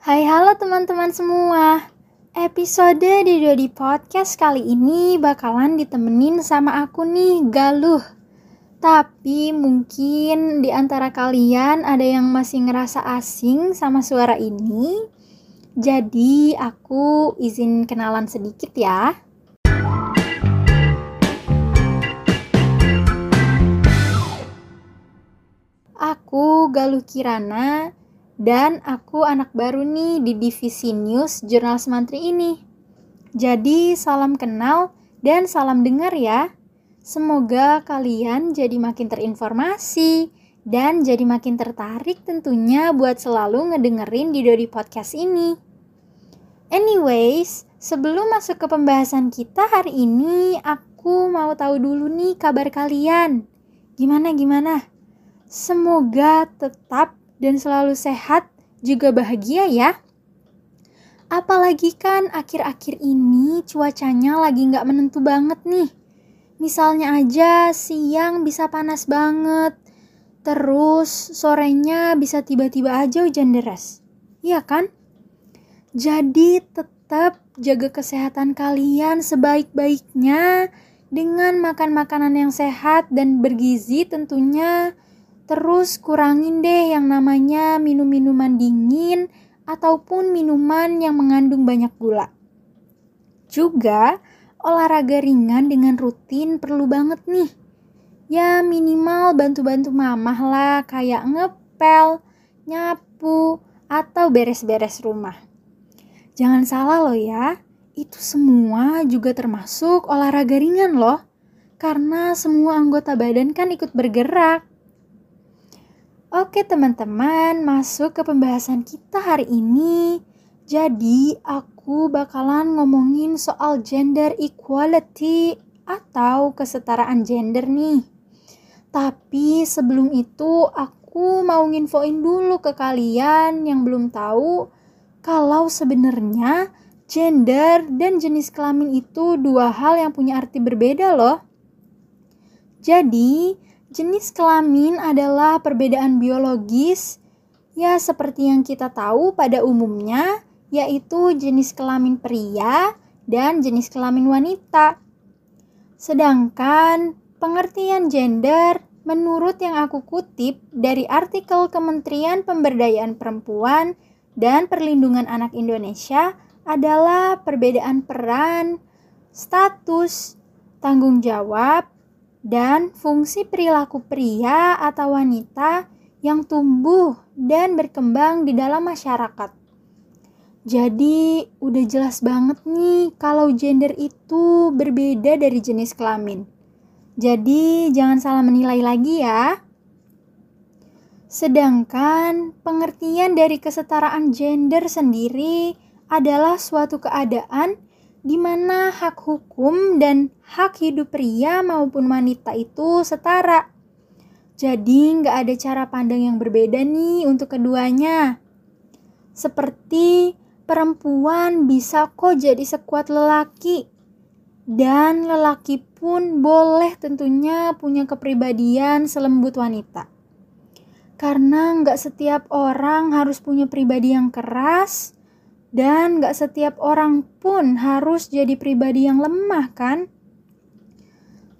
Hai halo teman-teman semua. Episode di Dodi Podcast kali ini bakalan ditemenin sama aku nih Galuh. Tapi mungkin di antara kalian ada yang masih ngerasa asing sama suara ini. Jadi aku izin kenalan sedikit ya. Aku Galuh Kirana dan aku anak baru nih di divisi news Jurnal Semantri ini. Jadi salam kenal dan salam dengar ya. Semoga kalian jadi makin terinformasi dan jadi makin tertarik tentunya buat selalu ngedengerin di Dodi Podcast ini. Anyways, sebelum masuk ke pembahasan kita hari ini, aku mau tahu dulu nih kabar kalian. Gimana gimana? Semoga tetap dan selalu sehat juga bahagia ya. Apalagi kan akhir-akhir ini cuacanya lagi nggak menentu banget nih. Misalnya aja siang bisa panas banget, terus sorenya bisa tiba-tiba aja hujan deras. Iya kan? Jadi tetap jaga kesehatan kalian sebaik-baiknya dengan makan makanan yang sehat dan bergizi tentunya Terus kurangin deh yang namanya minum minuman dingin ataupun minuman yang mengandung banyak gula. Juga olahraga ringan dengan rutin perlu banget nih. Ya minimal bantu-bantu mamah lah kayak ngepel, nyapu, atau beres-beres rumah. Jangan salah loh ya, itu semua juga termasuk olahraga ringan loh. Karena semua anggota badan kan ikut bergerak. Oke teman-teman, masuk ke pembahasan kita hari ini. Jadi, aku bakalan ngomongin soal gender equality atau kesetaraan gender nih. Tapi sebelum itu, aku mau nginfoin dulu ke kalian yang belum tahu kalau sebenarnya gender dan jenis kelamin itu dua hal yang punya arti berbeda loh. Jadi, Jenis kelamin adalah perbedaan biologis, ya seperti yang kita tahu pada umumnya, yaitu jenis kelamin pria dan jenis kelamin wanita. Sedangkan pengertian gender menurut yang aku kutip dari artikel Kementerian Pemberdayaan Perempuan dan Perlindungan Anak Indonesia adalah perbedaan peran, status, tanggung jawab, dan fungsi perilaku pria atau wanita yang tumbuh dan berkembang di dalam masyarakat. Jadi, udah jelas banget nih kalau gender itu berbeda dari jenis kelamin. Jadi, jangan salah menilai lagi ya. Sedangkan pengertian dari kesetaraan gender sendiri adalah suatu keadaan di mana hak hukum dan hak hidup pria maupun wanita itu setara. Jadi nggak ada cara pandang yang berbeda nih untuk keduanya. Seperti perempuan bisa kok jadi sekuat lelaki. Dan lelaki pun boleh tentunya punya kepribadian selembut wanita. Karena nggak setiap orang harus punya pribadi yang keras, dan gak setiap orang pun harus jadi pribadi yang lemah kan?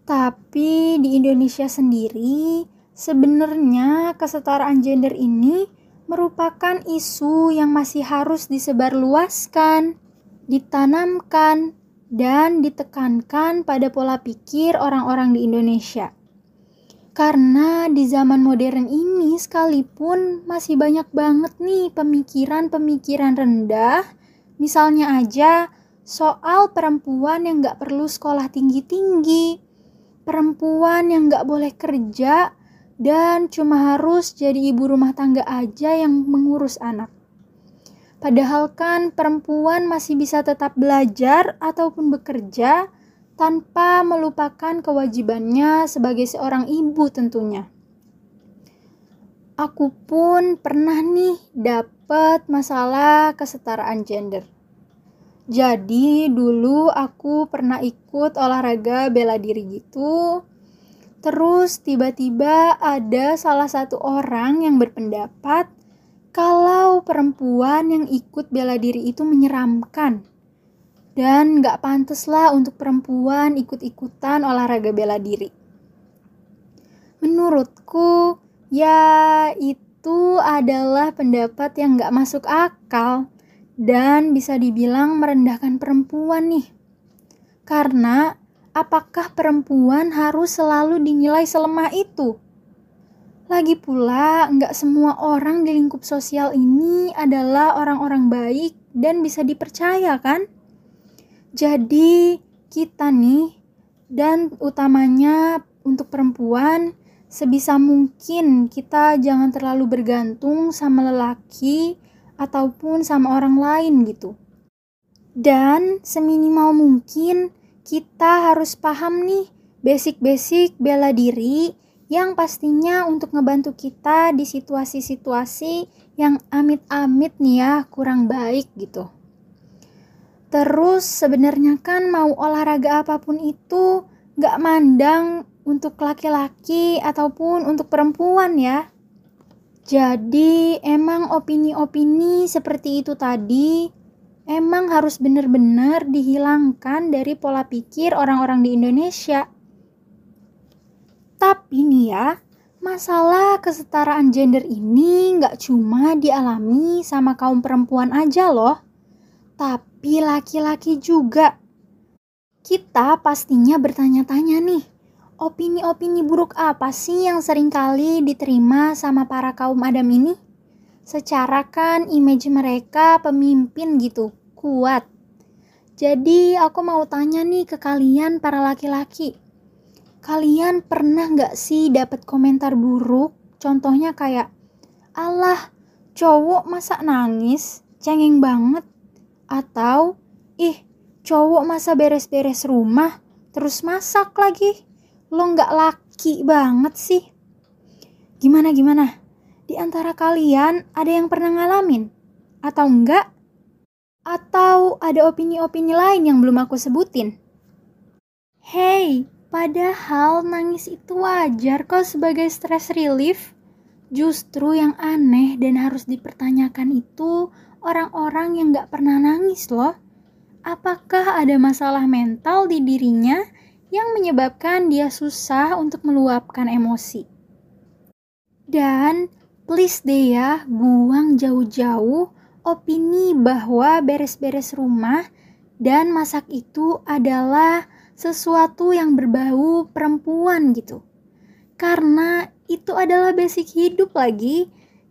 Tapi di Indonesia sendiri, sebenarnya kesetaraan gender ini merupakan isu yang masih harus disebarluaskan, ditanamkan, dan ditekankan pada pola pikir orang-orang di Indonesia. Karena di zaman modern ini sekalipun masih banyak banget nih pemikiran-pemikiran rendah. Misalnya aja soal perempuan yang gak perlu sekolah tinggi-tinggi. Perempuan yang gak boleh kerja dan cuma harus jadi ibu rumah tangga aja yang mengurus anak. Padahal kan perempuan masih bisa tetap belajar ataupun bekerja tanpa melupakan kewajibannya sebagai seorang ibu tentunya. Aku pun pernah nih dapat masalah kesetaraan gender. Jadi dulu aku pernah ikut olahraga bela diri gitu. Terus tiba-tiba ada salah satu orang yang berpendapat kalau perempuan yang ikut bela diri itu menyeramkan. Dan gak pantas lah untuk perempuan ikut-ikutan olahraga bela diri. Menurutku, ya itu adalah pendapat yang gak masuk akal dan bisa dibilang merendahkan perempuan nih. Karena apakah perempuan harus selalu dinilai selemah itu? Lagi pula, nggak semua orang di lingkup sosial ini adalah orang-orang baik dan bisa dipercaya kan? Jadi, kita nih, dan utamanya untuk perempuan, sebisa mungkin kita jangan terlalu bergantung sama lelaki ataupun sama orang lain gitu. Dan seminimal mungkin kita harus paham nih basic-basic bela diri yang pastinya untuk ngebantu kita di situasi-situasi yang amit-amit nih ya kurang baik gitu. Terus sebenarnya kan mau olahraga apa pun itu gak mandang untuk laki-laki ataupun untuk perempuan ya. Jadi emang opini-opini seperti itu tadi emang harus benar-benar dihilangkan dari pola pikir orang-orang di Indonesia. Tapi nih ya, masalah kesetaraan gender ini nggak cuma dialami sama kaum perempuan aja loh, tapi laki-laki juga. Kita pastinya bertanya-tanya nih, opini-opini buruk apa sih yang sering kali diterima sama para kaum Adam ini? Secara kan image mereka pemimpin gitu, kuat. Jadi aku mau tanya nih ke kalian para laki-laki Kalian pernah nggak sih dapat komentar buruk? Contohnya kayak, Allah, cowok masa nangis, cengeng banget. Atau, ih, cowok masa beres-beres rumah, terus masak lagi. Lo nggak laki banget sih. Gimana gimana? Di antara kalian ada yang pernah ngalamin? Atau enggak? Atau ada opini-opini lain yang belum aku sebutin? Hey, Padahal nangis itu wajar kok sebagai stress relief. Justru yang aneh dan harus dipertanyakan itu orang-orang yang gak pernah nangis loh. Apakah ada masalah mental di dirinya yang menyebabkan dia susah untuk meluapkan emosi? Dan please deh ya, buang jauh-jauh opini bahwa beres-beres rumah dan masak itu adalah sesuatu yang berbau perempuan gitu. Karena itu adalah basic hidup lagi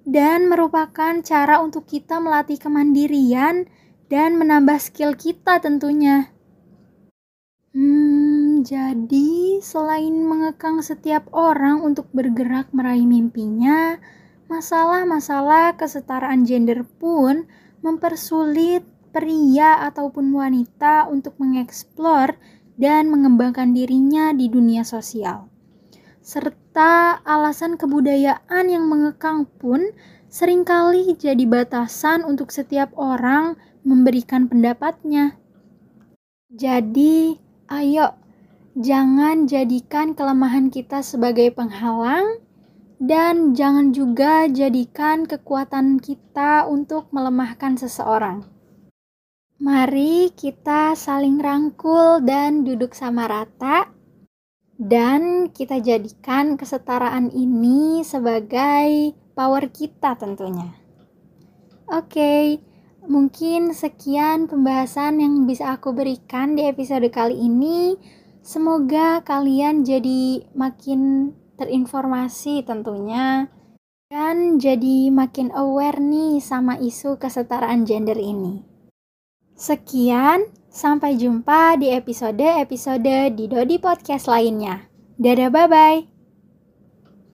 dan merupakan cara untuk kita melatih kemandirian dan menambah skill kita tentunya. Hmm, jadi selain mengekang setiap orang untuk bergerak meraih mimpinya, masalah-masalah kesetaraan gender pun mempersulit pria ataupun wanita untuk mengeksplor dan mengembangkan dirinya di dunia sosial. Serta alasan kebudayaan yang mengekang pun sering kali jadi batasan untuk setiap orang memberikan pendapatnya. Jadi, ayo jangan jadikan kelemahan kita sebagai penghalang dan jangan juga jadikan kekuatan kita untuk melemahkan seseorang. Mari kita saling rangkul dan duduk sama rata, dan kita jadikan kesetaraan ini sebagai power kita, tentunya. Oke, mungkin sekian pembahasan yang bisa aku berikan di episode kali ini. Semoga kalian jadi makin terinformasi, tentunya, dan jadi makin aware nih sama isu kesetaraan gender ini. Sekian, sampai jumpa di episode-episode di Dodi Podcast lainnya. Dadah, bye-bye.